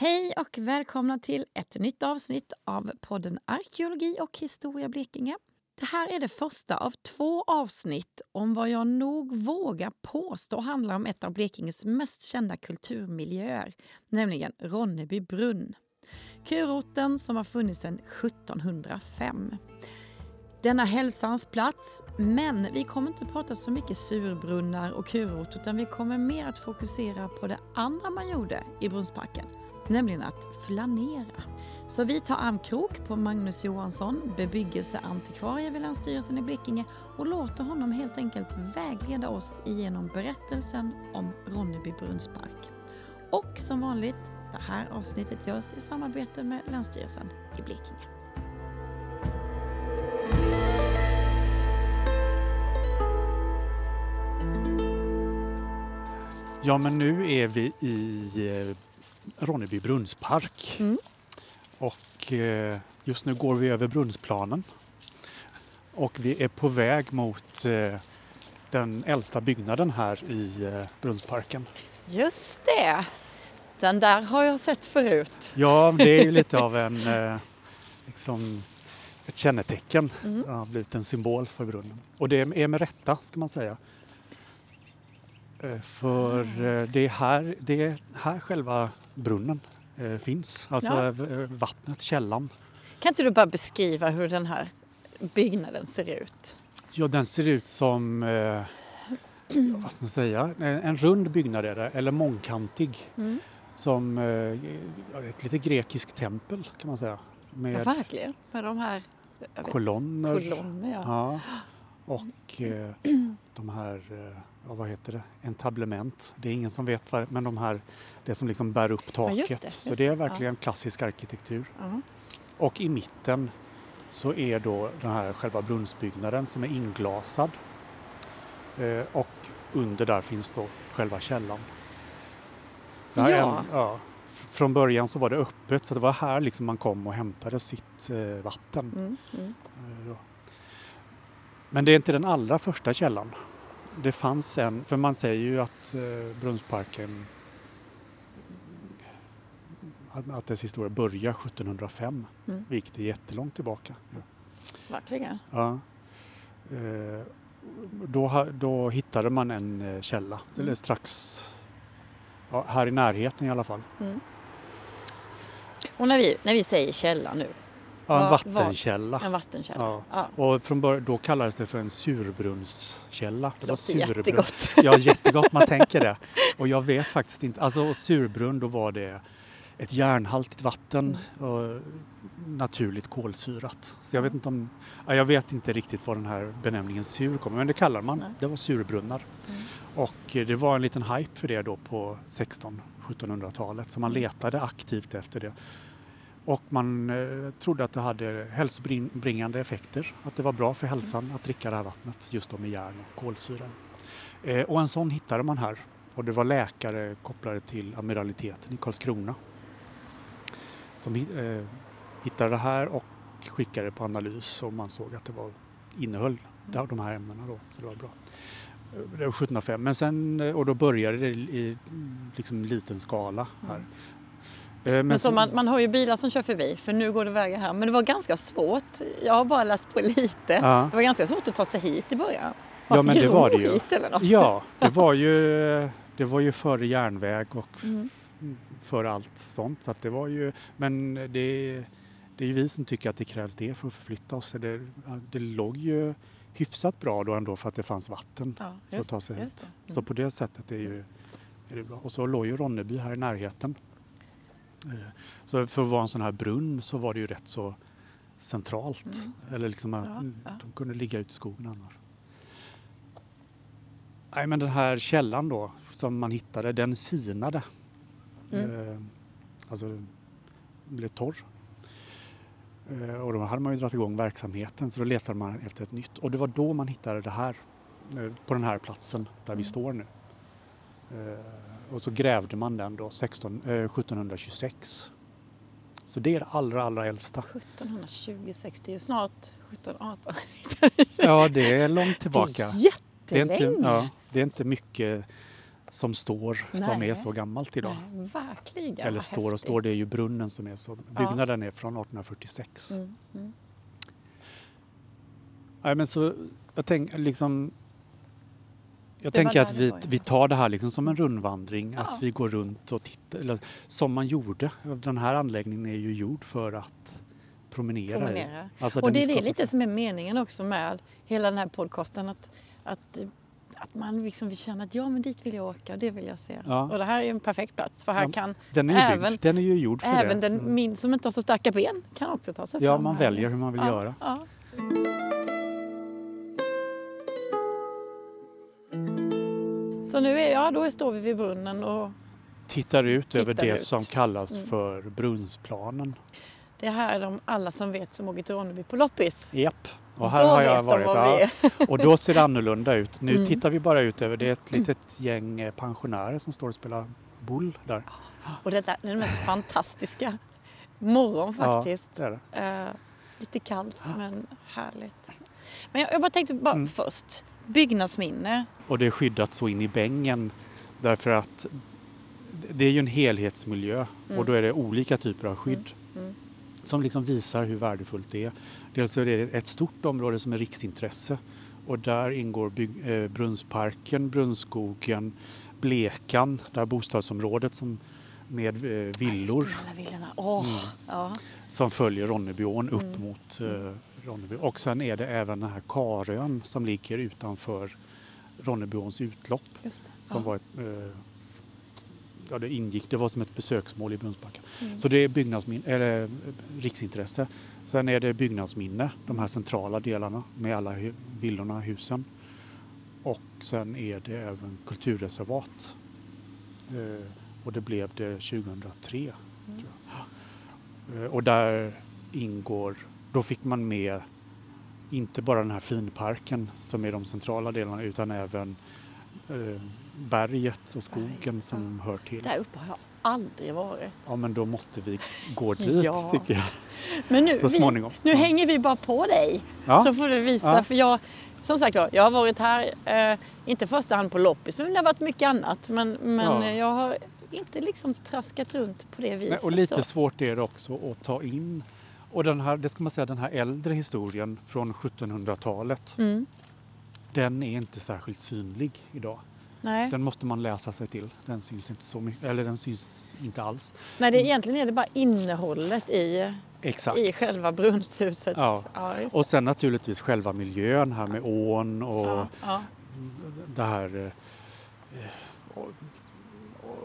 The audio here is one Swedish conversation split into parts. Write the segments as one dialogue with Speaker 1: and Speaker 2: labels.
Speaker 1: Hej och välkomna till ett nytt avsnitt av podden Arkeologi och historia Blekinge. Det här är det första av två avsnitt om vad jag nog vågar påstå handlar om ett av Blekinges mest kända kulturmiljöer, nämligen Ronneby brunn. Kurorten som har funnits sedan 1705. Denna hälsans plats, men vi kommer inte prata så mycket surbrunnar och kurort utan vi kommer mer att fokusera på det andra man gjorde i Brunnsparken, nämligen att flanera. Så vi tar armkrok på Magnus Johansson, bebyggelseantikvarie vid Länsstyrelsen i Blekinge och låter honom helt enkelt vägleda oss igenom berättelsen om Ronneby brunnspark. Och som vanligt, det här avsnittet görs i samarbete med Länsstyrelsen i Blekinge.
Speaker 2: Ja, men nu är vi i eh, Ronneby brunnspark.
Speaker 1: Mm.
Speaker 2: Och eh, just nu går vi över brunnsplanen. Och vi är på väg mot eh, den äldsta byggnaden här i eh, brunnsparken.
Speaker 1: Just det! Den där har jag sett förut.
Speaker 2: Ja, det är ju lite av en liksom ett kännetecken.
Speaker 1: Mm.
Speaker 2: Det har blivit en symbol för brunnen. Och det är med rätta, ska man säga. Eh, För eh, det är här, det är här själva brunnen eh, finns. Alltså
Speaker 1: Ja.
Speaker 2: vattnet, källan.
Speaker 1: Kan inte du bara beskriva hur den här byggnaden ser ut?
Speaker 2: Ja, den ser ut som, eh, vad ska man säga, en, rund byggnad är det, eller mångkantig.
Speaker 1: Mm.
Speaker 2: Som eh, ja, ett lite grekiskt tempel kan man säga.
Speaker 1: Ja,
Speaker 2: Med
Speaker 1: verkligen. Med de här
Speaker 2: kolonner.
Speaker 1: kolonner. Ja.
Speaker 2: Ja. Och eh, de här, ja, vad heter det, entablement. Det är ingen som vet vad, men de här, det som liksom bär upp
Speaker 1: Ja,
Speaker 2: taket.
Speaker 1: just det,
Speaker 2: Så
Speaker 1: just
Speaker 2: det är verkligen klassisk arkitektur.
Speaker 1: Ja.
Speaker 2: Och i mitten så är då den här själva brunnsbyggnaden som är inglasad. Eh, och under där finns då själva källan.
Speaker 1: Ja.
Speaker 2: En, ja. Från början så var det öppet så det var här liksom man kom och hämtade sitt eh, vatten.
Speaker 1: Mm, mm.
Speaker 2: Eh. Men det är inte den allra första källan. Det fanns en, för man säger ju att eh, Brunnsparken att, dess historia börjar 1705,
Speaker 1: Mm.
Speaker 2: vilket är jättelångt tillbaka. Ja.
Speaker 1: Verkligen.
Speaker 2: Ja. Eh, då, då hittade man en eh, källa,
Speaker 1: Mm.
Speaker 2: eller strax ja, här i närheten i alla fall.
Speaker 1: Mm. Och när vi, när vi säger källa nu,
Speaker 2: Ja, en vattenkälla.
Speaker 1: en vattenkälla.
Speaker 2: Ja.
Speaker 1: Ja.
Speaker 2: Och från början, då kallades det för en surbrunnskälla. Det var
Speaker 1: Låter
Speaker 2: surbrunn.
Speaker 1: jättegott.
Speaker 2: Ja, jättegott, man tänker det. Och jag vet faktiskt inte, alltså surbrunn då var det ett järnhaltigt vatten
Speaker 1: Mm.
Speaker 2: och naturligt kolsyrat. Så jag vet inte om, ja, jag vet inte riktigt var den här benämningen sur kommer, men det kallar man.
Speaker 1: Nej.
Speaker 2: Det var surbrunnar.
Speaker 1: Mm.
Speaker 2: Och eh, det var en liten hype för det då på 1600-1700-talet så man
Speaker 1: Mm.
Speaker 2: letade aktivt efter det. Och man eh, trodde att det hade hälsobringande effekter, att det var bra för hälsan att dricka det här vattnet just då med järn och kolsyra. Eh, och en sån hittade man här och det var läkare kopplade till amiraliteten i Karlskrona som eh, hittade det här och skickade på analys och man såg att det var, innehöll de- här ämnena då, så det var bra. Eh, det var 1705, men sen, eh, och då började det i liksom liten skala här.
Speaker 1: Mm.
Speaker 2: Eh, Men,
Speaker 1: Men så man, man har ju bilar som kör förbi, för nu går det vägar här. Men det var ganska svårt. Jag har bara läst på lite.
Speaker 2: ja.
Speaker 1: Det var ganska svårt att ta sig hit i början.
Speaker 2: Ja,
Speaker 1: Man
Speaker 2: men det var det ju.
Speaker 1: Hit eller något.
Speaker 2: ja, det var ju, det var ju före järnväg och
Speaker 1: Mm.
Speaker 2: för allt sånt. Så det var ju, men det, det är ju vi som tycker att det krävs det för att förflytta oss. Det, det låg ju hyfsat bra då ändå för att det fanns vatten
Speaker 1: Ja,
Speaker 2: för att ta sig hit.
Speaker 1: det.
Speaker 2: Så
Speaker 1: Mm.
Speaker 2: på det sättet är, ju, är det bra. Och så låg ju Ronneby här i närheten. Så för att vara en sån här brunn så var det ju rätt så centralt.
Speaker 1: Mm.
Speaker 2: Eller liksom,
Speaker 1: Ja, ja.
Speaker 2: de kunde ligga ute i skogen annars. Nej men den här källan då som man hittade, den sinade.
Speaker 1: Mm.
Speaker 2: Eh, alltså den blev torr. Eh, och då hade man ju dragit igång verksamheten så då letade man efter ett nytt. Och det var då man hittade det här, eh, på den här platsen där vi
Speaker 1: Mm.
Speaker 2: står nu. Eh, och så grävde man den då 16, eh, 1726. Så det är det allra, allra äldsta.
Speaker 1: 1726, det är ju snart 1718.
Speaker 2: Ja, det är långt tillbaka.
Speaker 1: Det är
Speaker 2: Det är
Speaker 1: jättelänge.
Speaker 2: inte, ja, det är inte mycket som står som
Speaker 1: Nej.
Speaker 2: är så gammalt idag.
Speaker 1: Nej, verkligen.
Speaker 2: Eller står och
Speaker 1: häftigt.
Speaker 2: står, det är ju brunnen som är så. Byggnaden är från 1846.
Speaker 1: Mm, mm.
Speaker 2: Nej, men så, jag tänker liksom jag tänker att vi,
Speaker 1: ja.
Speaker 2: vi tar det här liksom som en rundvandring,
Speaker 1: Ja.
Speaker 2: att vi går runt och tittar, eller, som man gjorde. Den här anläggningen är ju gjord för att promenera, i.
Speaker 1: Promenera.
Speaker 2: Alltså,
Speaker 1: Och det är det lite som är meningen också med hela den här podcasten. Att, att, att man liksom vill känna att ja men dit vill jag åka och det vill jag se.
Speaker 2: Ja.
Speaker 1: Och det här är ju en perfekt plats för här
Speaker 2: Ja,
Speaker 1: kan
Speaker 2: Den är
Speaker 1: även-
Speaker 2: byggd, den är ju gjord för
Speaker 1: även
Speaker 2: det.
Speaker 1: den
Speaker 2: Mm.
Speaker 1: min som inte har så starka ben kan också ta sig
Speaker 2: Ja,
Speaker 1: fram.
Speaker 2: man
Speaker 1: här.
Speaker 2: väljer hur man vill
Speaker 1: ja,
Speaker 2: göra.
Speaker 1: Så nu är, ja, då står vi vid brunnen och
Speaker 2: Tittar ut över
Speaker 1: Tittar
Speaker 2: det
Speaker 1: ut.
Speaker 2: som kallas
Speaker 1: Mm.
Speaker 2: för Brunnsplanen.
Speaker 1: det här är de alla som vet som åker till Ronneby på loppis.
Speaker 2: Japp, och här
Speaker 1: Då
Speaker 2: har jag varit. Ja. Och då ser det annorlunda ut. Nu
Speaker 1: Mm.
Speaker 2: tittar vi bara ut över, det är ett litet gäng eh, pensionärer som står och spelar boll där.
Speaker 1: Och detta är den mest fantastiska morgon faktiskt.
Speaker 2: Ja, det det.
Speaker 1: Eh, lite kallt men härligt. Men jag, jag bara tänkte bara
Speaker 2: Mm.
Speaker 1: först, byggnadsminne.
Speaker 2: Och det är skyddat så in i bängen därför att det är ju en helhetsmiljö
Speaker 1: Mm.
Speaker 2: och då är det olika typer av skydd
Speaker 1: Mm.
Speaker 2: som liksom visar hur värdefullt det är. Dels är det ett stort område som är riksintresse och där ingår bygg, eh, Brunnsparken, Brunnskogen, Blekan, det här bostadsområdet som, med eh, villor
Speaker 1: villorna. Åh,
Speaker 2: Mm.
Speaker 1: ja.
Speaker 2: som följer Ronnebyån upp
Speaker 1: Mm.
Speaker 2: mot eh, Ronneby. Och sen är det även den här Karön som ligger utanför Ronnebyåns utlopp som var ett, eh, ja, det ingick, det var som ett besöksmål i Brunnsparken.
Speaker 1: Mm.
Speaker 2: Så det är byggnadsmin- eller, eh, riksintresse. Sen är det byggnadsminne, de här centrala delarna med alla hu- villorna, husen. Och sen är det även kulturreservat. Eh, och det blev det 2003.
Speaker 1: Mm.
Speaker 2: och där ingår, då fick man med inte bara den här finparken som är de centrala delarna utan även eh, berget och skogen som hör till.
Speaker 1: Där uppe har jag aldrig varit.
Speaker 2: Ja men då måste vi gå dit
Speaker 1: Ja.
Speaker 2: tycker jag.
Speaker 1: Men nu, vi, nu
Speaker 2: Ja.
Speaker 1: hänger vi bara på dig.
Speaker 2: Ja.
Speaker 1: Så får du visa. För jag, som sagt jag har varit här, eh, inte i första hand på loppis, men det har varit mycket annat. Men, men
Speaker 2: Ja.
Speaker 1: jag har inte liksom traskat runt på det viset.
Speaker 2: Nej, och lite
Speaker 1: så.
Speaker 2: svårt är det också att ta in. Och den här, det ska man säga, den här äldre historien från 1700-talet,
Speaker 1: Mm.
Speaker 2: den är inte särskilt synlig idag.
Speaker 1: Nej.
Speaker 2: Den måste man läsa sig till. Den syns inte så mycket, eller den syns inte alls.
Speaker 1: Nej, det, egentligen är det bara innehållet i,
Speaker 2: Exakt.
Speaker 1: i själva brunnshuset.
Speaker 2: Ja.
Speaker 1: just
Speaker 2: Och sen naturligtvis själva miljön här med ån och
Speaker 1: ja, ja.
Speaker 2: det här eh,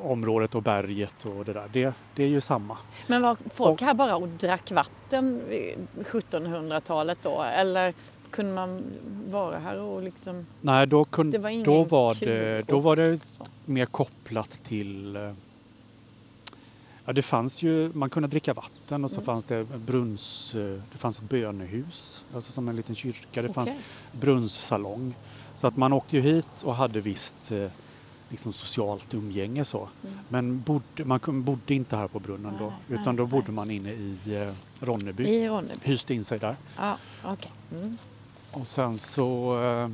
Speaker 2: området och berget och det där. Det, det är ju samma.
Speaker 1: Men var folk här bara och drack vatten vid 1700-talet då? Eller kunde man vara här och liksom...
Speaker 2: Nej, då, kun,
Speaker 1: Det var
Speaker 2: då, var det, då var det mer kopplat till eh, Ja, det fanns ju, man kunde dricka vatten och så
Speaker 1: Mm.
Speaker 2: fanns det brunns, eh, det fanns ett bönehus, alltså som en liten kyrka. Det fanns
Speaker 1: Okej.
Speaker 2: brunnssalong. Så att man åkte ju hit och hade visst eh, liksom socialt umgänge så.
Speaker 1: Mm.
Speaker 2: Men bodde, man bodde inte här på brunnen då,
Speaker 1: Nej,
Speaker 2: utan då bodde
Speaker 1: nej.
Speaker 2: man inne i eh, Ronneby.
Speaker 1: I Ronneby?
Speaker 2: Hyste in sig där.
Speaker 1: Ja, okej. Mm.
Speaker 2: Och sen så... eh,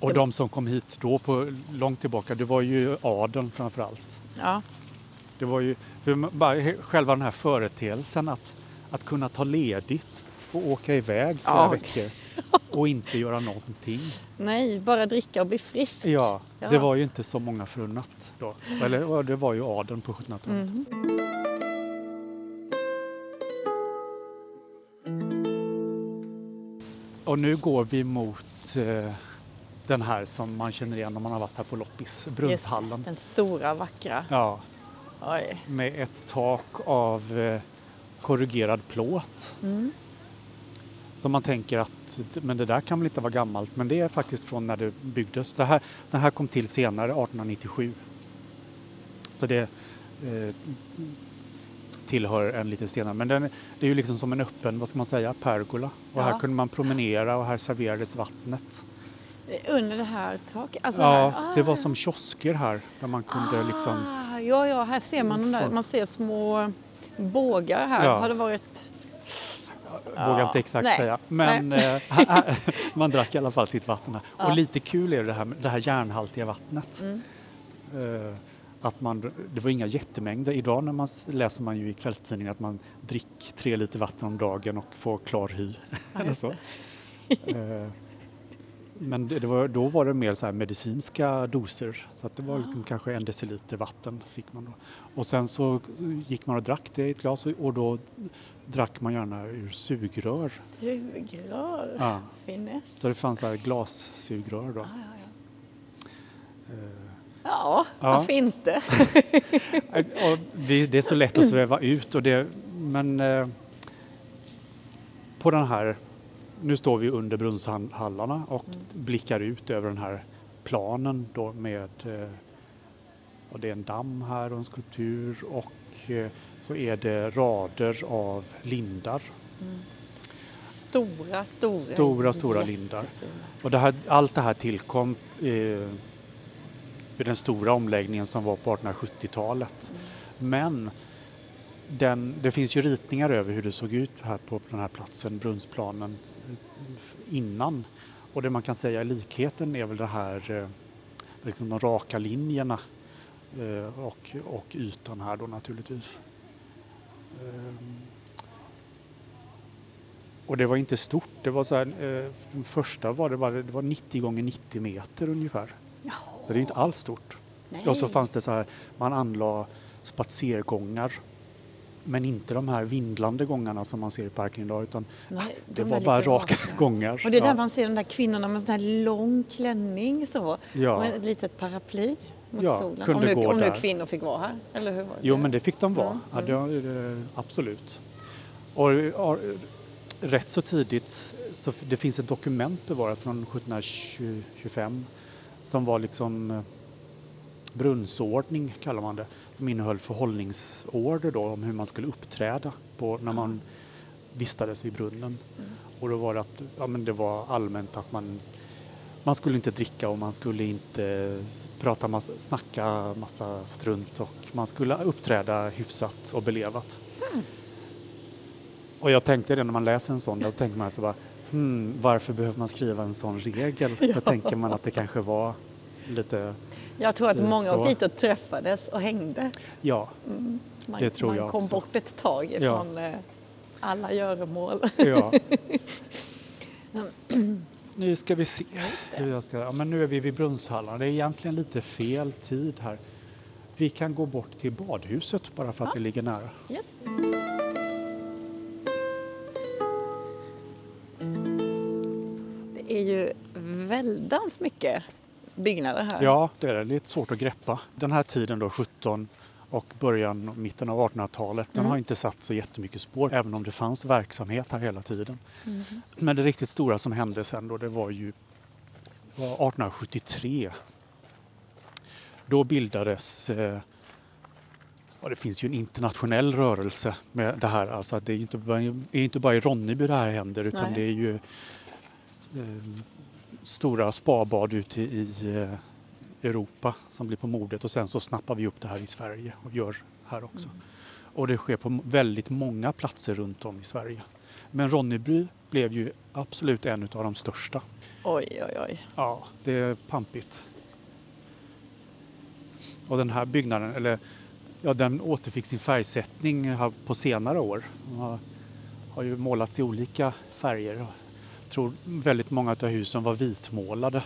Speaker 2: Och de som kom hit då på långt tillbaka, det var ju adeln framför allt.
Speaker 1: Ja.
Speaker 2: Det var ju bara själva den här företeelsen att, att kunna ta ledigt och åka iväg flera
Speaker 1: Ja.
Speaker 2: veckor och inte göra någonting.
Speaker 1: Nej, bara dricka och bli frisk.
Speaker 2: Ja,
Speaker 1: Ja.
Speaker 2: det var ju inte så många förunnat då. Eller det var ju adeln på 1700-talet.
Speaker 1: Mm.
Speaker 2: Och nu går vi mot eh, den här som man känner igen om man har varit här på loppis, Brunnshallen.
Speaker 1: Den stora vackra.
Speaker 2: Ja,
Speaker 1: Oj.
Speaker 2: med ett tak av eh, korrugerad plåt.
Speaker 1: Mm.
Speaker 2: Så man tänker att men det där kan väl inte vara gammalt, men det är faktiskt från när det byggdes. Det här, den här kom till senare, 1897. Så det eh, tillhör en lite senare, men den, det är ju liksom som en öppen, vad ska man säga, pergola. Och
Speaker 1: Ja.
Speaker 2: här kunde man promenera och här serverades vattnet.
Speaker 1: Under det här taket? Alltså
Speaker 2: Ja,
Speaker 1: här.
Speaker 2: det var
Speaker 1: Ah.
Speaker 2: som kiosker här där man kunde liksom
Speaker 1: Ah, ja, ja, här ser man de där, man ser små bågar här.
Speaker 2: Ja.
Speaker 1: Har det varit...
Speaker 2: Vågar
Speaker 1: Ja,
Speaker 2: inte exakt
Speaker 1: nej,
Speaker 2: säga. Men eh, man drack i alla fall sitt vatten här.
Speaker 1: Ja.
Speaker 2: Och lite kul är det här, det här järnhaltiga vattnet.
Speaker 1: Mm.
Speaker 2: Eh, att man, det var inga jättemängder. Idag när man läser man ju i kvällstidningen att man dricker tre liter vatten om dagen och får klar hy.
Speaker 1: Ja,
Speaker 2: eller
Speaker 1: just
Speaker 2: så. Eh, Men det, det var, då var det mer så medicinska doser så att det var liksom kanske en deciliter vatten fick man då. Och sen så gick man och drack det i ett glas och- då drack man gärna ur sugrör.
Speaker 1: Sugrör.
Speaker 2: Ja,
Speaker 1: Finess.
Speaker 2: så det fanns så här glassugrör då.
Speaker 1: Ja, ja, ja.
Speaker 2: Eh,
Speaker 1: ja,
Speaker 2: Ja.
Speaker 1: varför inte?
Speaker 2: Det är så lätt att sväva ut och det, men eh, på den här, nu står vi under brunnshallarna och blickar ut över den här planen då med, eh, och det är en damm här och en skulptur och eh, så är det rader av lindar,
Speaker 1: Stora, stora.
Speaker 2: Stora, stora lindar. Och det här, allt det här tillkom eh, vid den stora omläggningen som var på 1870-talet. Men den, det finns ju ritningar över hur det såg ut här på den här platsen, Brunnsplanen, innan. Och det man kan säga likheten är väl det här, eh, liksom de raka linjerna eh, och, och ytan här då naturligtvis. Ehm, och det var inte stort, det var så här, eh, den första var det bara, det var 90 gånger 90 meter ungefär. Så det är inte alls stort.
Speaker 1: Nej.
Speaker 2: Och så fanns det så här, man anlade spatsergångar. Men inte de här vindlande gångarna som man ser i parken idag utan
Speaker 1: Nej,
Speaker 2: det
Speaker 1: de
Speaker 2: var bara raka
Speaker 1: raka.
Speaker 2: gångar.
Speaker 1: Och det är där
Speaker 2: ja.
Speaker 1: man ser de där kvinnorna med sån här lång klänning så. Och
Speaker 2: ja.
Speaker 1: ett litet paraply mot
Speaker 2: Ja,
Speaker 1: solen.
Speaker 2: kunde
Speaker 1: Om, nu,
Speaker 2: gå
Speaker 1: om nu kvinnor fick vara här, eller hur?
Speaker 2: Jo men det fick de vara,
Speaker 1: Mm,
Speaker 2: ja, det, det, absolut. Och ja, rätt så tidigt, så det finns ett dokument bevarat från 1725 som var liksom eh, brunnsordning kallar man det, som innehöll förhållningsorder då om hur man skulle uppträda på, när man vistades vid brunnen.
Speaker 1: Mm.
Speaker 2: Och då var det att ja, men det var allmänt att man man skulle inte dricka och man skulle inte prata massa, snacka massa strunt och man skulle uppträda hyfsat och belevat. Och jag tänkte det när man läser en sån, då tänker man så bara hmm, varför behöver man skriva en sån regel? Då tänker man att det kanske var lite,
Speaker 1: Jag tror att många
Speaker 2: så.
Speaker 1: åkte dit och träffades och hängde.
Speaker 2: ja,
Speaker 1: Man,
Speaker 2: Det tror
Speaker 1: man
Speaker 2: jag
Speaker 1: kom
Speaker 2: också.
Speaker 1: bort ett tag
Speaker 2: Ja.
Speaker 1: ifrån eh, alla göromål.
Speaker 2: ja. Nu ska vi se hur jag ska, ja, men nu är vi vid Brunnshallarna, det är egentligen lite fel tid här. Vi kan gå bort till badhuset bara för att
Speaker 1: Ja.
Speaker 2: det ligger nära.
Speaker 1: Yes. Det är ju väldans mycket byggnader här.
Speaker 2: Ja, det är lite svårt att greppa. Den här tiden då, 17 och början och mitten av 1800-talet, den
Speaker 1: Mm.
Speaker 2: har inte satt så jättemycket spår, även om det fanns verksamhet här hela tiden.
Speaker 1: Mhm.
Speaker 2: Men det riktigt stora som hände sen då, det var ju det var 1873. Då bildades eh, Ja, det finns ju en internationell rörelse med det här. Alltså att det är inte bara, är inte bara i Ronneby det här händer utan
Speaker 1: Nej.
Speaker 2: det är ju eh, stora spabad ute i eh, Europa som blir på modet och sen så snappar vi upp det här i Sverige och gör här också. Och det sker på väldigt många platser runt om i Sverige. Men Ronneby blev ju absolut en av de största.
Speaker 1: Oj, oj, oj.
Speaker 2: Ja, det är pampigt. Och den här byggnaden, eller ja, den återfick sin färgsättning på senare år. De har, har ju målats i olika färger. Tror väldigt många av husen var vitmålade.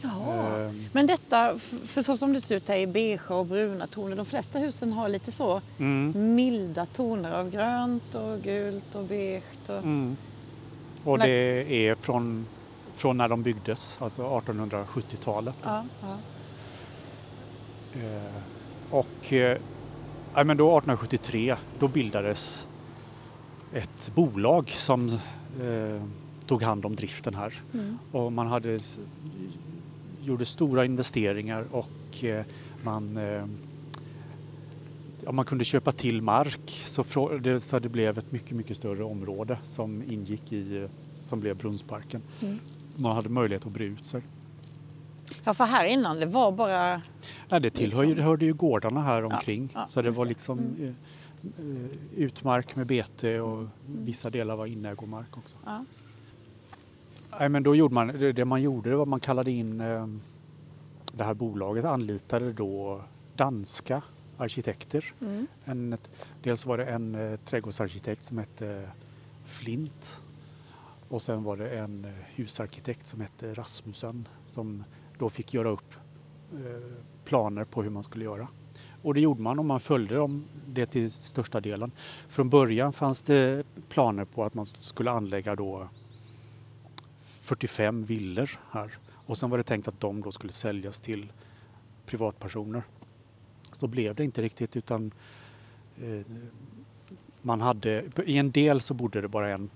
Speaker 1: Jaha.
Speaker 2: Ehm,
Speaker 1: Men detta, för så som det ser ut här i beige och bruna toner, de flesta husen har lite så
Speaker 2: Mm,
Speaker 1: milda toner av grönt och gult och beige. Och...
Speaker 2: mm. Och det är från, från när de byggdes, alltså 1870-talet.
Speaker 1: Ja, ja.
Speaker 2: Eh, och eh, ja, men då 1873 då bildades ett bolag som eh, tog hand om driften här.
Speaker 1: Mm.
Speaker 2: Och man hade, gjorde stora investeringar och eh, man, eh, ja, man kunde köpa till mark så, frå- det, så det blev ett mycket, mycket större område som ingick i, som blev Brunnsparken.
Speaker 1: Mm.
Speaker 2: Man hade möjlighet att bre ut sig.
Speaker 1: ja, för här innan det var bara...
Speaker 2: Nej, det tillhör ju,
Speaker 1: Liksom.
Speaker 2: ju gårdarna här omkring.
Speaker 1: ja,
Speaker 2: så det var liksom
Speaker 1: Mm.
Speaker 2: eh, utmark med bete och vissa delar var inägomark också.
Speaker 1: Ja.
Speaker 2: Nej, men då gjorde man, det, det man gjorde var att man kallade in eh, det här bolaget anlitade då danska arkitekter.
Speaker 1: Mm.
Speaker 2: En, dels var det en eh, trädgårdsarkitekt som hette Flint och sen var det en eh, husarkitekt som hette Rasmussen som då fick göra upp eh, planer på hur man skulle göra. Och det gjorde man och man följde dem det till största delen. Från början fanns det planer på att man skulle anlägga då 45 villor här och sen var det tänkt att de då skulle säljas till privatpersoner. Så blev det inte riktigt utan eh, man hade, i en del så bodde det bara en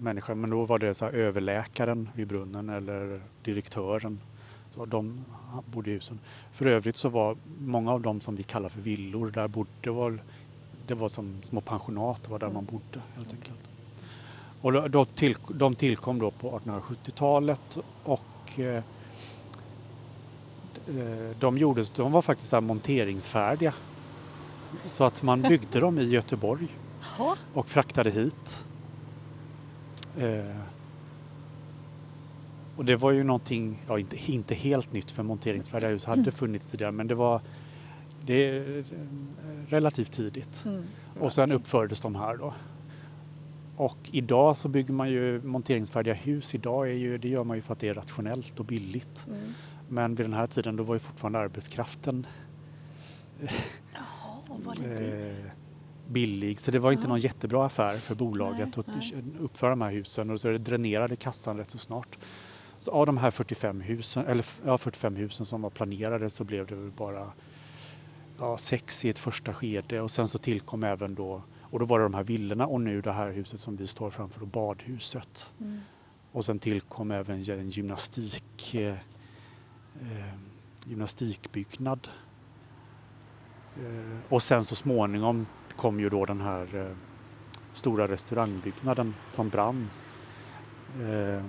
Speaker 2: människa men då var det så här överläkaren vid brunnen eller direktören. Så de bodde i husen. För övrigt så var många av dem som vi kallar för villor, där bodde var, det var som små pensionat, det var där man bodde helt enkelt. Och då, till, de tillkom då på 1870-talet och eh, eh, de, gjordes, de var faktiskt så monteringsfärdiga. Så att man byggde dem i Göteborg och fraktade hit. Eh, och det var ju någonting, ja inte, inte helt nytt för monteringsfärdiga hus hade funnits tidigare men det var det är relativt tidigt.
Speaker 1: Mm.
Speaker 2: Och sen uppfördes de här då. Och idag så bygger man ju monteringsfärdiga hus. Idag är ju, det gör man ju för att det är rationellt och billigt.
Speaker 1: Mm.
Speaker 2: Men vid den här tiden då var ju fortfarande arbetskraften
Speaker 1: Jaha,
Speaker 2: eh, billig. Så det var inte
Speaker 1: Ja.
Speaker 2: någon jättebra affär för bolaget
Speaker 1: Nej,
Speaker 2: att
Speaker 1: nej.
Speaker 2: uppföra de här husen och så det dränerade kassan rätt så snart. Så av de här 45 husen, eller ja, 45 husen som var planerade så blev det väl bara ja, sex i ett första skede och sen så tillkom även då, och då var det de här villorna och nu det här huset som vi står framför, då, badhuset.
Speaker 1: Mm.
Speaker 2: Och sen tillkom även en gymnastik, eh, eh, gymnastikbyggnad. Eh, och sen så småningom kom ju då den här eh, stora restaurangbyggnaden som brann. Eh,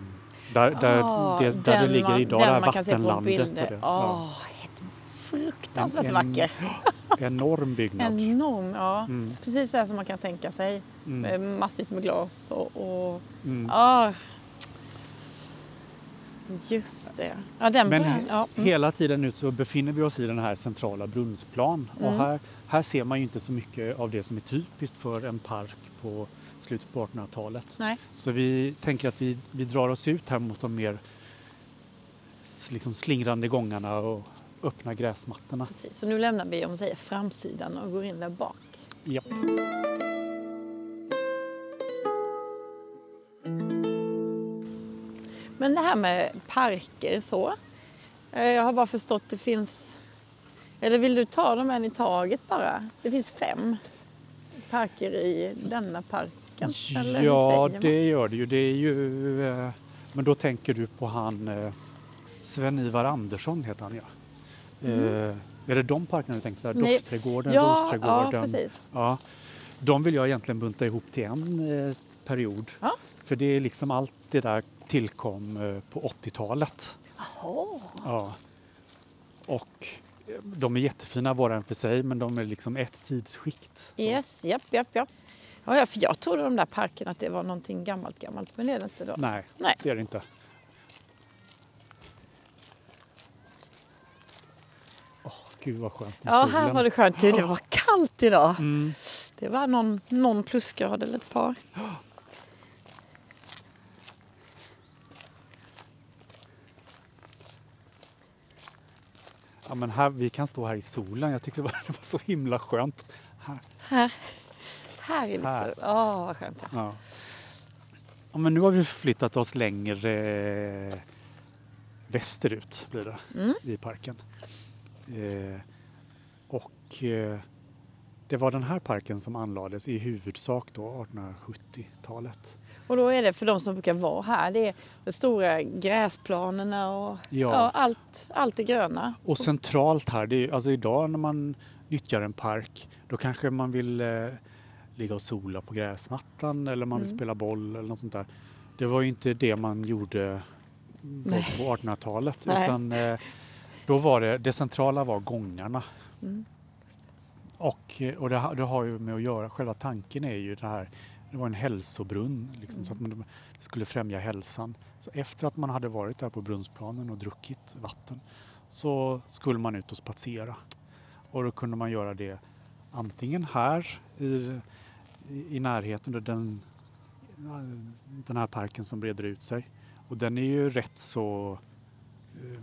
Speaker 2: där, där,
Speaker 1: Ah,
Speaker 2: det, där det ligger idag, det här vattenlandet. och.
Speaker 1: Åh, helt fruktansvärt
Speaker 2: En- en-
Speaker 1: vacker.
Speaker 2: Enorm byggnad.
Speaker 1: Enorm, ja.
Speaker 2: Mm,
Speaker 1: Precis så här som man kan tänka sig.
Speaker 2: mm,
Speaker 1: Med massvis med glas och... och
Speaker 2: mm.
Speaker 1: ah. Just det. Ja, den
Speaker 2: Men
Speaker 1: brann. Ja. Mm.
Speaker 2: hela tiden nu så befinner vi oss i den här centrala Brunnsplan och
Speaker 1: Mm.
Speaker 2: här, här ser man ju inte så mycket av det som är typiskt för en park på slutet på 1800-talet.
Speaker 1: Nej.
Speaker 2: Så vi tänker att vi, vi drar oss ut här mot de mer liksom slingrande gångarna och öppna gräsmattorna.
Speaker 1: Precis. Så nu lämnar vi om säger, framsidan och går in där bak.
Speaker 2: Ja.
Speaker 1: Men det här med parker så. eh, Jag har bara förstått det finns... Eller vill du ta dem en i taget bara? Det finns fem parker i denna parken. eller
Speaker 2: Ja, det gör det ju. Det är ju eh, men då tänker du på han eh, Sven-Ivar Andersson heter han ja. Eh, är det de parkerna du tänkte? Där?
Speaker 1: Mm. Nej.
Speaker 2: Doftträdgården,
Speaker 1: ja, ja,
Speaker 2: Rosträdgården?
Speaker 1: precis.
Speaker 2: Ja, de vill jag egentligen bunta ihop till en eh, period.
Speaker 1: Ja.
Speaker 2: För det är liksom allt det där tillkom eh, på 80-talet.
Speaker 1: Jaha.
Speaker 2: Ja. Och eh, de är jättefina var och en för sig men de är liksom ett tidsskikt. Så.
Speaker 1: Yes, japp, japp, japp. Ja, ja, för jag trodde de där parkerna att det var någonting gammalt, gammalt. Men det är det inte då.
Speaker 2: Nej,
Speaker 1: Nej.
Speaker 2: det är det inte. Gud vad skönt
Speaker 1: Ja, här var det skönt. Det var kallt idag.
Speaker 2: Mm.
Speaker 1: Det var någon, någon plusgrad eller ett par.
Speaker 2: Ja, men här, vi kan stå här i solen. Jag tyckte det var, det var så himla skönt. Här.
Speaker 1: Här, här är lite
Speaker 2: Här.
Speaker 1: Åh, vad skönt. Ja.
Speaker 2: Ja. Ja, men nu har vi förflyttat oss längre eh, västerut blir det,
Speaker 1: Mm.
Speaker 2: i parken. Eh, och eh, det var den här parken som anlades i huvudsak då 1870-talet.
Speaker 1: Och då är det för de som brukar vara här, det är de stora gräsplanerna och
Speaker 2: Ja.
Speaker 1: ja. allt, allt det gröna.
Speaker 2: Och centralt här, det är, alltså idag när man nyttjar en park då kanske man vill eh, ligga och sola på gräsmattan eller man vill
Speaker 1: Mm.
Speaker 2: spela boll eller något sånt där. Det var ju inte det man gjorde på,
Speaker 1: Nej.
Speaker 2: på 1800-talet
Speaker 1: Nej.
Speaker 2: utan eh, då var det, det centrala var gångarna.
Speaker 1: Mm.
Speaker 2: Och, eh, och det, har- det har ju med att göra, själva tanken är ju det här, det var en hälsobrunn liksom, så att man det skulle främja hälsan. Så efter att man hade varit där på brunnsplanen och druckit vatten så skulle man ut och spatsera. Och då kunde man göra det antingen här i, i närheten den, den här parken som breder ut sig. Och den är ju rätt så eh,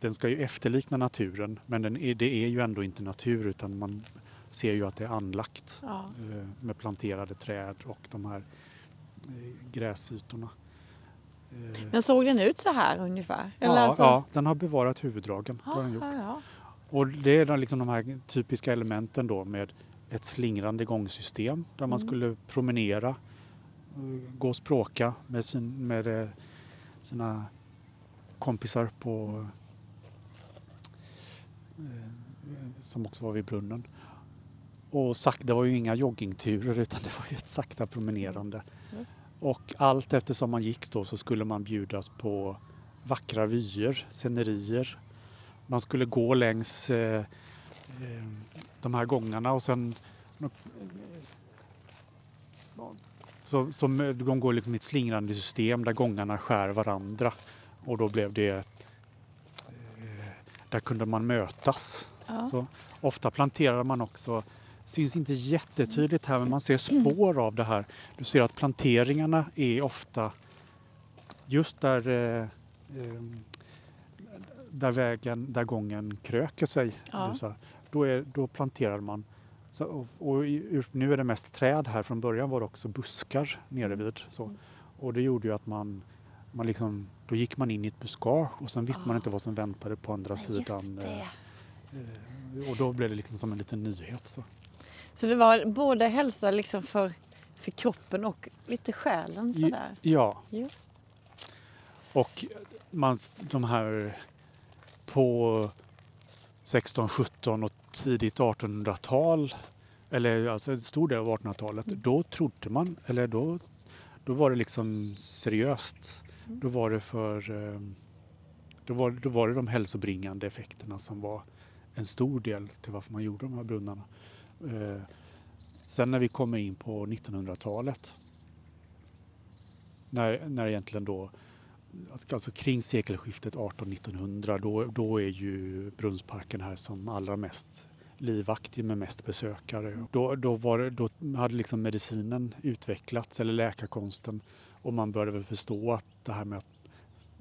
Speaker 2: den ska ju efterlikna naturen men den är, det är ju ändå inte natur utan man ser ju att det är anlagt
Speaker 1: Ja.
Speaker 2: eh, med planterade träd och de här eh, gräsytorna. Eh,
Speaker 1: Men såg den ut så här ungefär?
Speaker 2: ja,
Speaker 1: alltså-
Speaker 2: ja, den har bevarat huvuddragen. har den gjort.
Speaker 1: ja, ja.
Speaker 2: Och det är liksom de här typiska elementen då med ett slingrande gångsystem där man
Speaker 1: Mm.
Speaker 2: skulle promenera, gå och språka med, sin, med sina kompisar på som också var vid brunnen. Och sak, det var ju inga joggingturer utan det var ju ett sakta promenerande.
Speaker 1: Just.
Speaker 2: Och allt eftersom man gick då så skulle man bjudas på vackra vyer, scenerier. Man skulle gå längs eh, eh, de här gångarna och sen så, så med- de går liksom i ett slingrande system där gångarna skär varandra och då blev det eh, där kunde man mötas.
Speaker 1: Ja.
Speaker 2: Så, ofta planterar man också, syns inte jättetydligt här men man ser spår av det här. Du ser att planteringarna är ofta just där, eh, eh, där vägen, där gången kröker sig.
Speaker 1: Ja.
Speaker 2: eller Så här. Då, är, då planterar man. Så, och, och i- nu är det mest träd här, från början var det också buskar nere vid. Så.
Speaker 1: Mm.
Speaker 2: Och det gjorde ju att man, man liksom, då gick man in i ett buskage och sen visste man
Speaker 1: Ah.
Speaker 2: inte vad som väntade på andra
Speaker 1: Nej,
Speaker 2: sidan. Eh. Eh, Och då blev det liksom som en liten nyhet. Så.
Speaker 1: Så det var både hälsa liksom för, för kroppen och lite själen sådär.
Speaker 2: Ja,
Speaker 1: Just.
Speaker 2: och man, de här på 16, 17 och tidigt 1800-tal, eller alltså en stor del av 1800-talet,
Speaker 1: Mm.
Speaker 2: då trodde man, eller då, då var det liksom seriöst. Då var det för eh, då var, då var det de hälsobringande effekterna som var en stor del till varför man gjorde de här brunnarna. Eh, Sen när vi kommer in på 1900-talet när, när egentligen då alltså kring sekelskiftet 1800-1900 då, då är ju Brunnsparken här som allra mest livaktig med mest besökare. Då, då, var det, då hade liksom medicinen utvecklats eller läkarkonsten och man började väl förstå att det här med att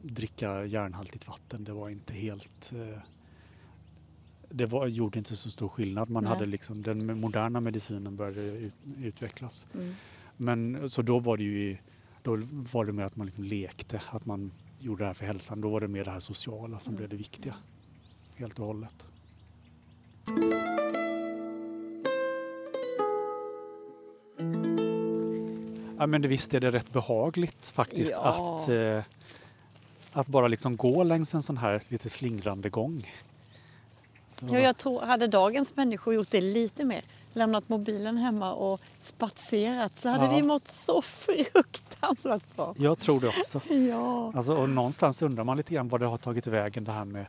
Speaker 2: dricka järnhaltigt vatten det var inte helt eh, det var, gjorde inte så stor skillnad. Man
Speaker 1: Nej.
Speaker 2: hade liksom, den moderna medicinen började ut, utvecklas.
Speaker 1: Mm.
Speaker 2: Men så då var det ju då var det mer att man liksom lekte, att man gjorde det här för hälsan. Då var det mer det här sociala som
Speaker 1: Mm.
Speaker 2: blev det viktiga. Helt och hållet. Ja, men det, visst är det rätt behagligt faktiskt
Speaker 1: Ja.
Speaker 2: att, eh, att bara liksom gå längs en sån här lite slingrande gång. Så,
Speaker 1: Ja, jag tror, hade dagens människor gjort det lite mer, lämnat mobilen hemma och spatserat så hade
Speaker 2: Ja.
Speaker 1: vi mått så fruktansvärt bra.
Speaker 2: jag tror det också.
Speaker 1: Ja.
Speaker 2: Alltså, och någonstans undrar man lite grann vad det har tagit vägen det här med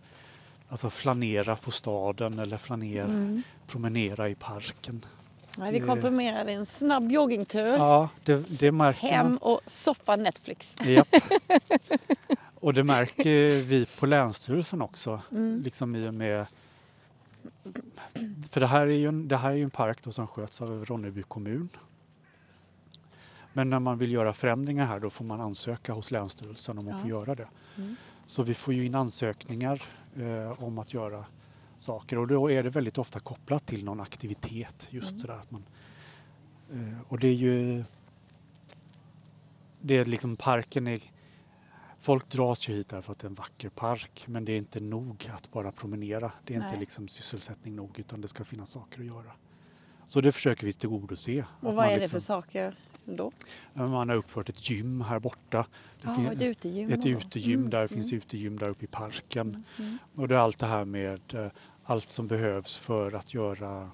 Speaker 2: alltså flanera på staden eller flanera,
Speaker 1: Mm.
Speaker 2: promenera i parken.
Speaker 1: Nej, vi komprimerade en snabb joggingtur,
Speaker 2: Ja, det, det märker
Speaker 1: hem
Speaker 2: man.
Speaker 1: och soffa Netflix.
Speaker 2: Japp. Och det märker vi på Länsstyrelsen också.
Speaker 1: Mm.
Speaker 2: Liksom i och med... För det här är ju en, det här är en park som sköts av Ronneby kommun. Men när man vill göra förändringar här då får man ansöka hos Länsstyrelsen om man
Speaker 1: Ja.
Speaker 2: får göra det.
Speaker 1: Mm.
Speaker 2: Så vi får ju in ansökningar eh, om att göra saker och då är det väldigt ofta kopplat till någon aktivitet. Just
Speaker 1: Mm.
Speaker 2: sådär att man, eh, och det är ju det är liksom parken är Folk dras ju hit därför att det är en vacker park men det är inte nog att bara promenera. Det är inte
Speaker 1: Nej.
Speaker 2: liksom sysselsättning nog utan det ska finnas saker att göra. Så det försöker vi tillgodose.
Speaker 1: Och vad är det
Speaker 2: liksom-
Speaker 1: för saker då?
Speaker 2: Man har uppfört ett gym här borta. Det fin-
Speaker 1: ett utegym.
Speaker 2: ett utegym,
Speaker 1: Mm,
Speaker 2: där
Speaker 1: mm,
Speaker 2: finns utegym där uppe i parken.
Speaker 1: mm, mm.
Speaker 2: Och det är allt det här med eh, allt som behövs för att göra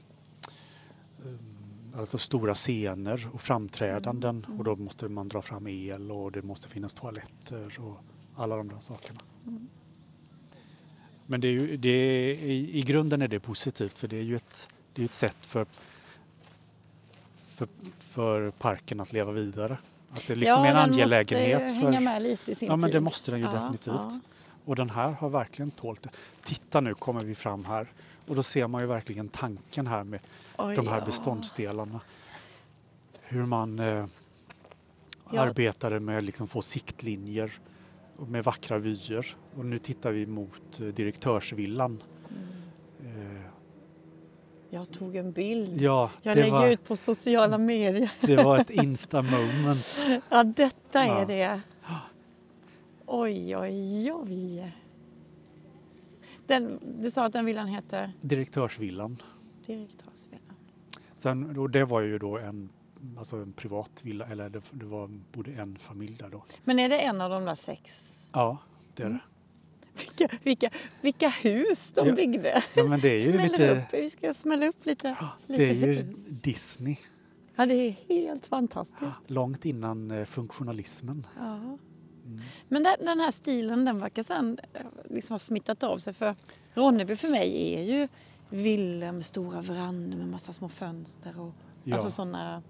Speaker 2: eh, alltså stora scener och framträdanden
Speaker 1: Mm,
Speaker 2: och då måste man dra fram el och det måste finnas toaletter och alla de där sakerna.
Speaker 1: Mm.
Speaker 2: Men det är ju, det är, i, i grunden är det positivt för det är ju ett, det är ett sätt för, för, för parken att leva vidare. Att det liksom är en
Speaker 1: den
Speaker 2: angelägenhet.
Speaker 1: måste
Speaker 2: för,
Speaker 1: hänga med lite i sin
Speaker 2: Ja men det måste den ju
Speaker 1: Ja,
Speaker 2: definitivt.
Speaker 1: ja.
Speaker 2: Och den här har verkligen tålt det. Titta nu kommer vi fram här och då ser man ju verkligen tanken här med
Speaker 1: Oj,
Speaker 2: de här
Speaker 1: ja.
Speaker 2: beståndsdelarna. Hur man eh,
Speaker 1: Ja.
Speaker 2: arbetade med liksom få siktlinjer med vackra vyer. Och nu tittar vi mot eh, direktörsvillan.
Speaker 1: Mm. Jag tog en bild.
Speaker 2: ja,
Speaker 1: Jag lägger
Speaker 2: var,
Speaker 1: ut på sociala medier.
Speaker 2: det var ett insta-moment.
Speaker 1: Ja, detta är
Speaker 2: Ja.
Speaker 1: det. Oj, oj, oj. Den, du sa att den villan heter
Speaker 2: Direktörsvillan.
Speaker 1: Direktörsvillan.
Speaker 2: Sen, och det var ju då en, alltså en privat villa, eller det, det var, bodde en familj där då.
Speaker 1: Men är det en av de där sex?
Speaker 2: Ja, det är det.
Speaker 1: Vilka, vilka, vilka hus de
Speaker 2: Ja.
Speaker 1: byggde!
Speaker 2: Ja, men det är ju lite,
Speaker 1: upp. Vi ska smälla upp lite. lite
Speaker 2: det är ju
Speaker 1: hus.
Speaker 2: Disney,
Speaker 1: Ja, det är helt fantastiskt.
Speaker 2: långt innan eh, funktionalismen.
Speaker 1: Ja.
Speaker 2: Mm.
Speaker 1: Men den, den här stilen den verkar sen eh, liksom ha smittat av sig. För Ronneby för mig är ju villor med stora verandor med massa små fönster. Och,
Speaker 2: Ja.
Speaker 1: Alltså sådana...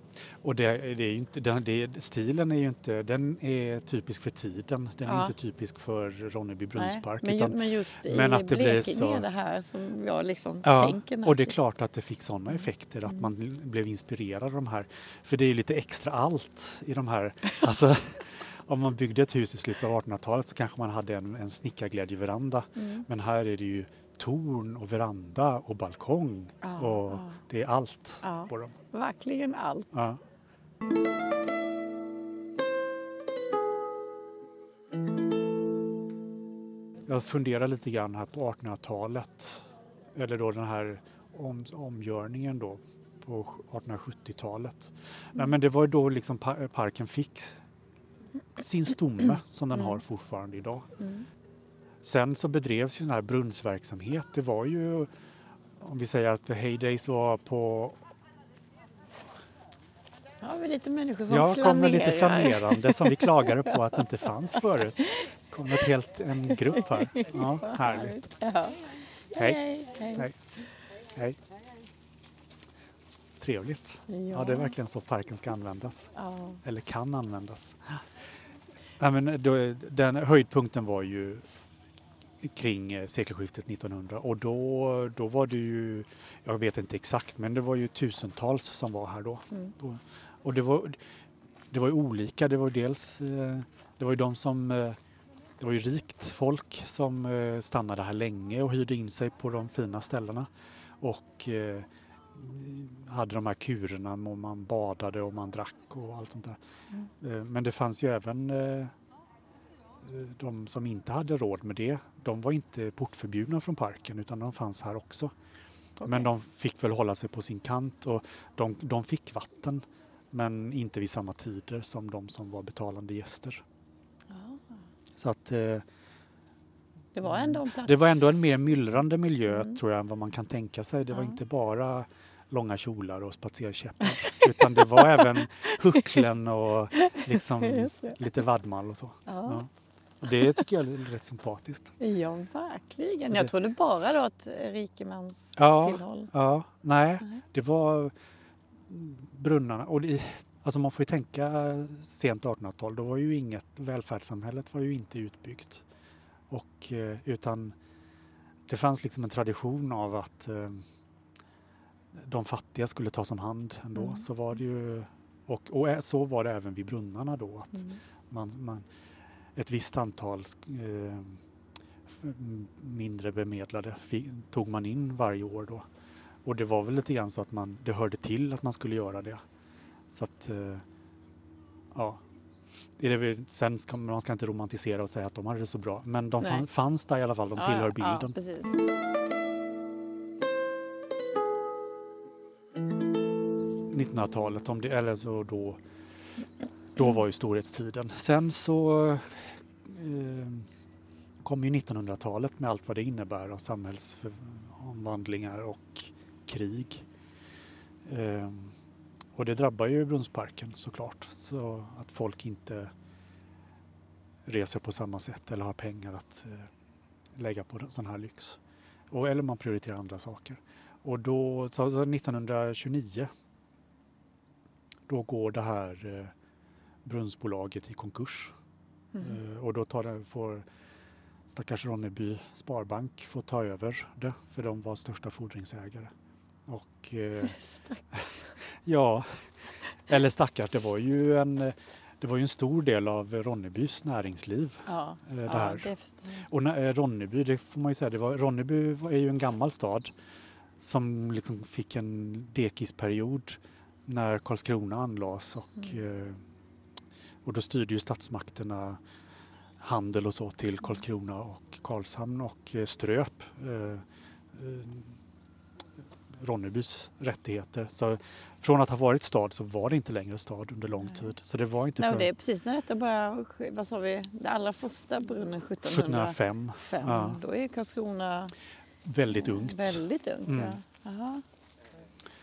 Speaker 2: Och det, det är inte, den, det, stilen är ju inte, den är typisk för tiden. Den är
Speaker 1: Ja.
Speaker 2: inte typisk för Ronneby
Speaker 1: Nej,
Speaker 2: Brunnspark.
Speaker 1: men, ju,
Speaker 2: utan,
Speaker 1: men just i
Speaker 2: men att det
Speaker 1: Blekinge
Speaker 2: så-
Speaker 1: är det här som jag liksom
Speaker 2: ja,
Speaker 1: tänker
Speaker 2: och det är klart att det fick sådana effekter att man blev inspirerad av de här. För det är ju lite extra allt i de här. Alltså, om man byggde ett hus i slutet av 1800-talet så kanske man hade en, en snickarglädjeveranda.
Speaker 1: Mm.
Speaker 2: Men här är det ju torn och veranda och balkong
Speaker 1: Ja,
Speaker 2: och
Speaker 1: ja.
Speaker 2: det är allt
Speaker 1: Ja.
Speaker 2: på dem.
Speaker 1: Verkligen allt.
Speaker 2: Ja. Jag funderar lite grann här på 1800-talet eller då den här om, omgörningen då på 1870-talet. Nej, men det var då liksom pa- parken fick sin stomme som den har fortfarande idag.
Speaker 1: Mm.
Speaker 2: Sen så bedrevs ju sån här brunnsverksamhet. Det var ju, om vi säger att the heydays var på
Speaker 1: Ja, vi lite människor som
Speaker 2: Ja, kom med lite flanerande som vi klagade på att det inte fanns förut. kom ett helt, en grupp här. Ja, härligt.
Speaker 1: Ja.
Speaker 2: Hej.
Speaker 1: Hej, hej.
Speaker 2: Hej. Hej. Trevligt.
Speaker 1: Ja.
Speaker 2: Ja, det är verkligen så parken ska användas.
Speaker 1: Ja.
Speaker 2: Eller kan användas. Ja, men då, den höjdpunkten var ju kring eh, sekelskiftet 1900 och då, då var det ju, jag vet inte exakt, men det var ju tusentals som var här då.
Speaker 1: Mm.
Speaker 2: Och det var, det var ju olika. Det var dels, eh, det var ju de som, eh, det var ju rikt folk som stannade här länge och hyrde in sig på de fina ställena. Och hade de här kurerna och man badade och man drack och allt sånt där.
Speaker 1: Mm.
Speaker 2: Men det fanns ju även de som inte hade råd med det. De var inte portförbjudna från parken utan de fanns här också. Men
Speaker 1: Okej.
Speaker 2: de fick väl hålla sig på sin kant och de, de fick vatten men inte vid samma tider som de som var betalande gäster.
Speaker 1: Ja.
Speaker 2: Så att eh,
Speaker 1: Det var ändå en plats.
Speaker 2: det var ändå en mer myllrande miljö
Speaker 1: Mm.
Speaker 2: tror jag än vad man kan tänka sig. Det var
Speaker 1: Ja.
Speaker 2: inte bara långa kjolar och spacerkäppar utan det var även hucklen och liksom lite vadmal och så.
Speaker 1: Ja.
Speaker 2: Ja. Det tycker jag är rätt sympatiskt.
Speaker 1: ja, verkligen. Jag trodde bara då att rikemans
Speaker 2: Ja,
Speaker 1: tillhåll.
Speaker 2: ja nej,
Speaker 1: Nej.
Speaker 2: det var brunnarna. Och det, alltså man får ju tänka sent 1800-tal, då var ju inget, välfärdssamhället var ju inte utbyggt. Och, eh, utan det fanns liksom en tradition av att eh, de fattiga skulle tas om hand ändå.
Speaker 1: Mm.
Speaker 2: Så var det ju, och, och så var det även vid brunnarna då. Att
Speaker 1: Mm.
Speaker 2: man, man, ett visst antal eh, mindre bemedlade tog man in varje år då. Och det var väl lite grann så att man, det hörde till att man skulle göra det. Så att, eh, ja. Det är det sen ska man ska inte romantisera och säga att de hade det så bra. Men de fann, fanns där i alla fall, de tillhör
Speaker 1: ja,
Speaker 2: bilden.
Speaker 1: Ja, precis.
Speaker 2: 1900-talet, om det, eller så då, då var ju storhetstiden. Sen så eh, kom ju 1900-talet med allt vad det innebär av samhällsomvandlingar och krig. Eh, och det drabbar ju Brunnsparken såklart, så att folk inte reser på samma sätt eller har pengar att eh, lägga på sån här lyx. Och, eller man prioriterar andra saker. Och då, så, så 1929 då går det här eh, brunnsbolaget i konkurs.
Speaker 1: Mm.
Speaker 2: Eh, och då tar det, får stackars Ronneby Sparbank få ta över det för de var största fordringsägare. Och eh, ja, eller stackars, det var ju en det var ju en stor del av Ronnebys näringsliv.
Speaker 1: Ja,
Speaker 2: eh, det
Speaker 1: ja
Speaker 2: här.
Speaker 1: det förstår jag.
Speaker 2: Och när, eh, Ronneby, det får man ju säga, det var, Ronneby är ju en gammal stad som liksom fick en dekisperiod när Karlskrona anlades och, eh, och då styrde ju statsmakterna handel och så till Karlskrona och Karlshamn och eh, ströp eh, eh, Ronnebys rättigheter. Så från att ha varit stad så var det inte längre stad under lång tid. Så det var inte
Speaker 1: Nej,
Speaker 2: förrän
Speaker 1: det är precis när detta börjar, ske- vad sa vi, det allra första brunnen 1705.
Speaker 2: 1705. Ja.
Speaker 1: Då är Karlskrona
Speaker 2: Väldigt ungt.
Speaker 1: Väldigt ungt,
Speaker 2: Mm.
Speaker 1: ja. Jaha.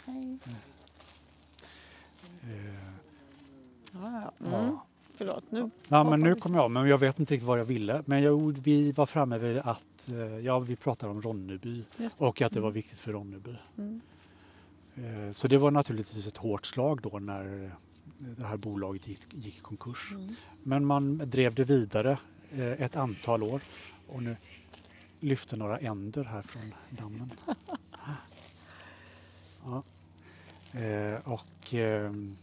Speaker 1: Hej.
Speaker 2: Eh,
Speaker 1: Ja, ja. Mm.
Speaker 2: ja.
Speaker 1: Förlåt, nu
Speaker 2: Ja, men nu kom jag men jag vet inte riktigt vad jag ville. Men jag, vi var framme vid att, eh, ja vi pratade om Ronneby och att det var
Speaker 1: Mm.
Speaker 2: viktigt för Ronneby.
Speaker 1: Mm.
Speaker 2: Eh, Så det var naturligtvis ett hårt slag då när eh, det här bolaget gick, gick i konkurs.
Speaker 1: Mm.
Speaker 2: Men man drev det vidare ett antal år och nu lyfter några änder här från dammen. Ja. Och, ehm,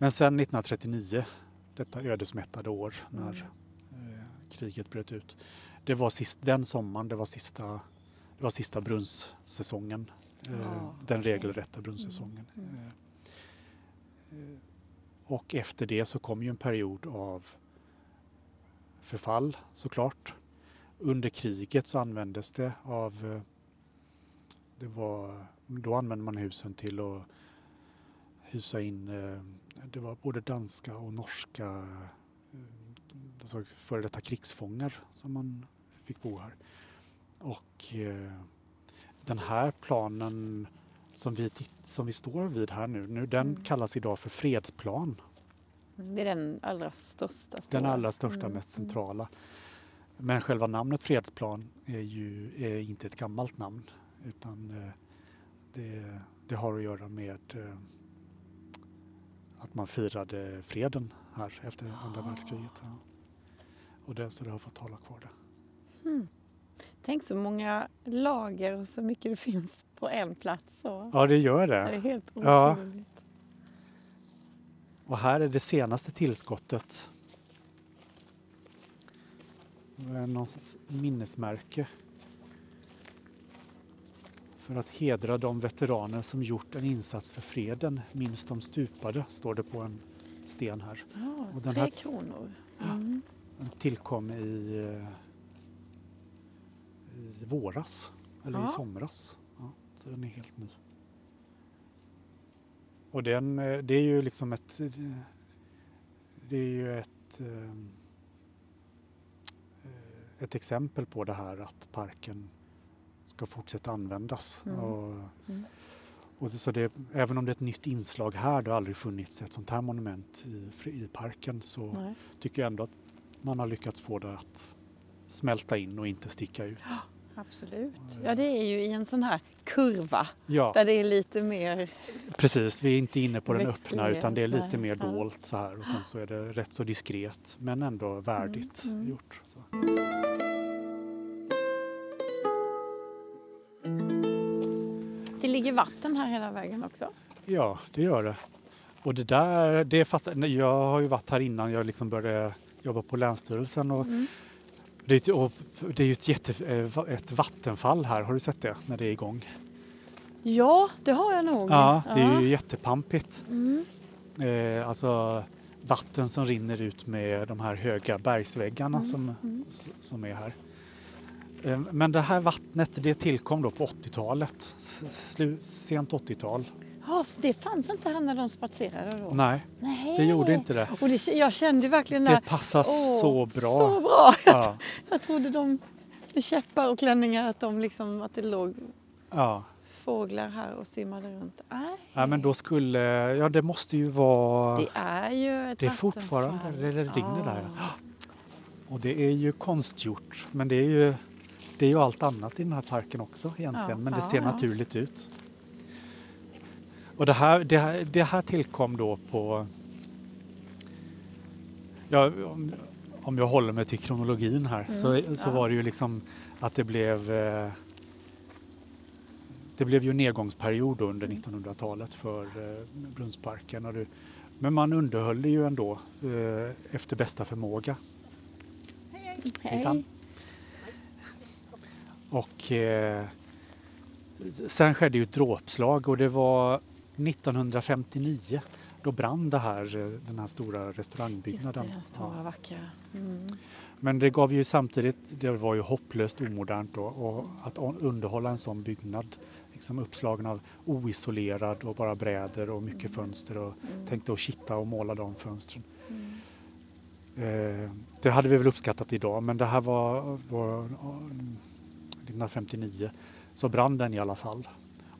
Speaker 2: men sen 1939, detta ödesmättade år när
Speaker 1: Mm.
Speaker 2: eh, kriget bröt ut. Det var sist, den sommaren, det var sista, det var sista brunnssäsongen. Eh,
Speaker 1: Ja,
Speaker 2: den
Speaker 1: okej.
Speaker 2: regelrätta brunnssäsongen.
Speaker 1: Mm, mm.
Speaker 2: Eh, eh, och efter det så kom ju en period av förfall såklart. Under kriget så användes det av eh, det var, då använde man husen till att hysa in, eh, det var både danska och norska eh, alltså före detta krigsfångar som man fick bo här. Och eh, den här planen som vi, som vi står vid här nu, nu den
Speaker 1: Mm.
Speaker 2: kallas idag för fredsplan.
Speaker 1: Det är den allra största.
Speaker 2: Den allra största,
Speaker 1: Mm,
Speaker 2: mest
Speaker 1: mm.
Speaker 2: centrala. Men själva namnet fredsplan är ju är inte ett gammalt namn utan det, det har att göra med att man firade freden här efter andra
Speaker 1: Ah.
Speaker 2: världskriget. Ja. Och det, så det har fått hålla kvar det.
Speaker 1: Mm. Tänk så många lager och så mycket det finns på en plats. Så.
Speaker 2: Ja, det gör
Speaker 1: Det är
Speaker 2: det.
Speaker 1: helt
Speaker 2: Ja.
Speaker 1: otroligt.
Speaker 2: Och här är det senaste tillskottet. Är sorts minnesmärke. För att hedra de veteraner som gjort en insats för freden, minst de stupade, står det på en sten här.
Speaker 1: Ja,
Speaker 2: Och den
Speaker 1: tre
Speaker 2: här-
Speaker 1: kronor. Mm.
Speaker 2: Den tillkom i, eh, i våras, eller
Speaker 1: Ja.
Speaker 2: i somras. Ja, så den är helt ny. Och den, eh, det är ju liksom ett, eh, det är ju ett, ett exempel på det här att parken ska fortsätta användas.
Speaker 1: Mm.
Speaker 2: Och,
Speaker 1: Mm.
Speaker 2: och så det, även om det är ett nytt inslag här, det har aldrig funnits ett sånt här monument i, i parken, så
Speaker 1: Nej.
Speaker 2: tycker jag ändå att man har lyckats få det att smälta in och inte sticka ut.
Speaker 1: Absolut. Ja, det är ju i en sån här kurva
Speaker 2: Ja,
Speaker 1: där det är lite mer...
Speaker 2: precis. Vi är inte inne på den öppna utan det är lite mer
Speaker 1: Ja.
Speaker 2: dolt så här och sen så är det rätt så diskret men ändå värdigt
Speaker 1: Mm, mm.
Speaker 2: gjort. Så.
Speaker 1: Ligger vatten här hela vägen också.
Speaker 2: Ja, det gör det. Och det där, det nej, jag har ju varit här innan jag liksom började jobba på Länsstyrelsen och
Speaker 1: Mm.
Speaker 2: det är, det är ju ett, jätte, eh, ett vattenfall här, har du sett det när det är igång?
Speaker 1: Ja, det har jag nog.
Speaker 2: Ja, det är ju jättepampigt.
Speaker 1: Mm.
Speaker 2: Eh, alltså vatten som rinner ut med de här höga bergsväggarna
Speaker 1: Mm,
Speaker 2: som,
Speaker 1: mm.
Speaker 2: som är här. Eh, men det här vattnet det tillkom då på 80-talet, s- slu, sent 80-tal.
Speaker 1: Ja, så det fanns inte här när de spatserade då?
Speaker 2: Nej,
Speaker 1: Nej.
Speaker 2: det gjorde inte det.
Speaker 1: Och det, jag kände verkligen
Speaker 2: Det
Speaker 1: där,
Speaker 2: passar så bra.
Speaker 1: Så bra!
Speaker 2: Ja,
Speaker 1: Jag trodde de med käppar och klänningar att, de liksom, att det låg
Speaker 2: ja.
Speaker 1: fåglar här och simmade runt. Nej.
Speaker 2: ja, men då skulle, ja det måste ju vara,
Speaker 1: Det är ju ett
Speaker 2: det är fortfarande, det där.
Speaker 1: Ja.
Speaker 2: Och det är ju konstgjort, men det är ju, det är ju allt annat i den här parken också egentligen,
Speaker 1: Ja,
Speaker 2: men det
Speaker 1: ja,
Speaker 2: ser
Speaker 1: ja.
Speaker 2: naturligt ut. Och det här, det, här, det här tillkom då på, ja, om, om jag håller mig till kronologin här,
Speaker 1: Mm,
Speaker 2: så, så var det ju liksom att det blev eh, det blev ju nedgångsperiod då under 1900-talet för eh, Brunnsparken. Och det, men man underhöll det ju ändå eh, efter bästa förmåga. Hejsan. Och eh, sen skedde ju ett dråpslag och det var 1959 då brann det här, eh, den här stora
Speaker 1: Just
Speaker 2: restaurangbyggnaden.
Speaker 1: det, den stora
Speaker 2: Ja.
Speaker 1: vackra. Mm.
Speaker 2: Men det gav ju samtidigt, det var ju hopplöst omodernt då och att underhålla en sån byggnad liksom uppslagen av oisolerad och bara bräder och mycket fönster och
Speaker 1: Mm.
Speaker 2: tänkte att kitta och måla de fönstren.
Speaker 1: Mm.
Speaker 2: Eh, det hade vi väl uppskattat idag men det här var, var 1959 så brann den i alla fall.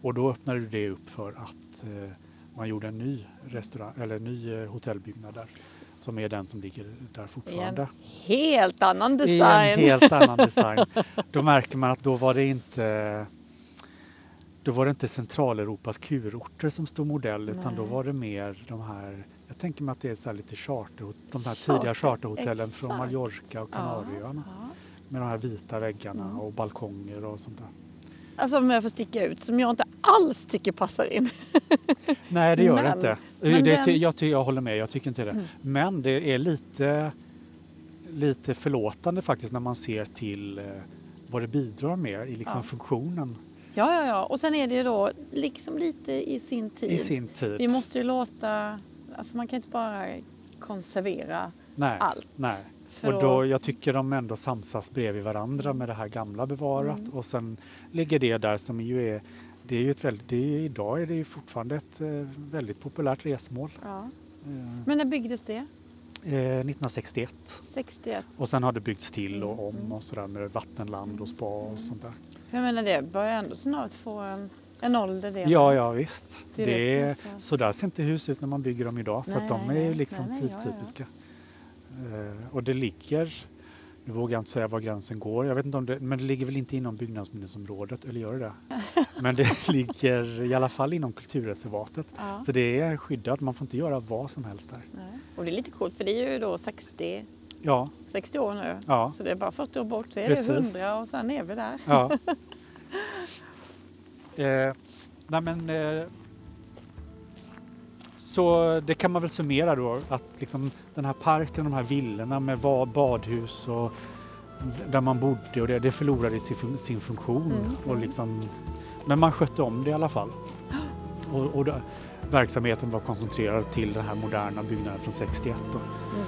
Speaker 2: Och då öppnade det upp för att eh, man gjorde en ny restaurang eller en ny eh, hotellbyggnad där som är den som ligger där fortfarande.
Speaker 1: Helt annan
Speaker 2: I
Speaker 1: design.
Speaker 2: en helt annan design. Då märker man att då var det inte då var det inte Centraleuropas kurorter som stod modell utan då var det mer de här, jag tänker mig att det är så här lite charter, de här
Speaker 1: Charter,
Speaker 2: tidiga charterhotellen från
Speaker 1: exakt.
Speaker 2: Mallorca och
Speaker 1: Ja,
Speaker 2: Kanarieöarna
Speaker 1: ja.
Speaker 2: Med de här vita väggarna
Speaker 1: Mm.
Speaker 2: och balkonger och sånt där.
Speaker 1: Alltså om jag får sticka ut, som jag inte alls tycker passar in.
Speaker 2: Nej det gör det
Speaker 1: Men-
Speaker 2: inte.
Speaker 1: men
Speaker 2: det,
Speaker 1: den-
Speaker 2: ty- jag, jag håller med, jag tycker inte det.
Speaker 1: Mm.
Speaker 2: Men det är lite, lite förlåtande faktiskt när man ser till eh, vad det bidrar med i liksom
Speaker 1: Ja.
Speaker 2: funktionen
Speaker 1: Ja, ja, ja. Och sen är det ju då liksom lite i sin tid.
Speaker 2: i sin tid.
Speaker 1: Vi måste ju låta, alltså man kan inte bara konservera
Speaker 2: nej,
Speaker 1: allt.
Speaker 2: nej. Och då, jag tycker de ändå samsas bredvid varandra med det här gamla bevarat
Speaker 1: Mm.
Speaker 2: och sen ligger det där som ju är det är ju ett väldigt, det är, idag är det ju fortfarande ett eh, väldigt populärt resmål.
Speaker 1: ja.
Speaker 2: Eh,
Speaker 1: Men när byggdes det?
Speaker 2: eh, 1961
Speaker 1: 61?
Speaker 2: och sen har det byggts till och om
Speaker 1: Mm.
Speaker 2: och sådär med vattenland och spa och sånt där.
Speaker 1: Jag menar det börjar ändå snart få en, en ålder det.
Speaker 2: Ja, ja visst.
Speaker 1: Det är
Speaker 2: Det är,
Speaker 1: så-
Speaker 2: så där ser inte hus ut när man bygger dem idag så
Speaker 1: Nej,
Speaker 2: att de är ju liksom
Speaker 1: Nej, nej, ja, ja.
Speaker 2: Eh, och det ligger, nu vågar jag inte säga var gränsen går, jag vet inte om det, men det ligger väl inte inom byggnadsminnesområdet, eller gör det det? Men det ligger i alla fall inom kulturreservatet.
Speaker 1: Ja.
Speaker 2: Så det är skyddat, man får inte göra vad som helst där.
Speaker 1: Nej. Och det är lite coolt för det är ju då 60,
Speaker 2: Ja,
Speaker 1: 60 år nu.
Speaker 2: Ja.
Speaker 1: Så det är bara 40 år bort så är
Speaker 2: Precis.
Speaker 1: det 100 och sen är vi där.
Speaker 2: ja. eh, nej men, eh, så det kan man väl summera då att liksom den här parken, de här villorna med badhus och där man bodde och det, det förlorade sin, sin funktion.
Speaker 1: Mm,
Speaker 2: Och liksom, men man skötte om det i alla fall. Och, och det, verksamheten var koncentrerad till den här moderna byggnaden från 61. Då.
Speaker 1: Mm.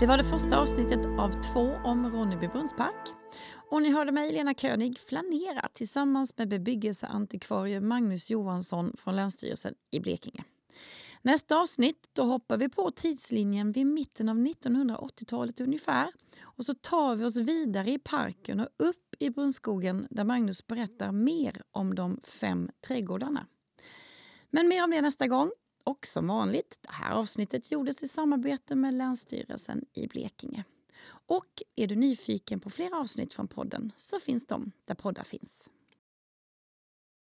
Speaker 1: Det var det första avsnittet av två om Ronneby brunnspark. Och ni hörde mig, Lena König, flanera tillsammans med bebyggelseantikvarie Magnus Johansson från Länsstyrelsen i Blekinge. Nästa avsnitt då hoppar vi på tidslinjen vid mitten av 1980-talet ungefär. Och så tar vi oss vidare i parken och upp i Brunnskogen där Magnus berättar mer om de fem trädgårdarna. Men mer om det nästa gång. Och som vanligt, det här avsnittet gjordes i samarbete med Länsstyrelsen i Blekinge. Och är du nyfiken på fler avsnitt från podden så finns de där poddar finns.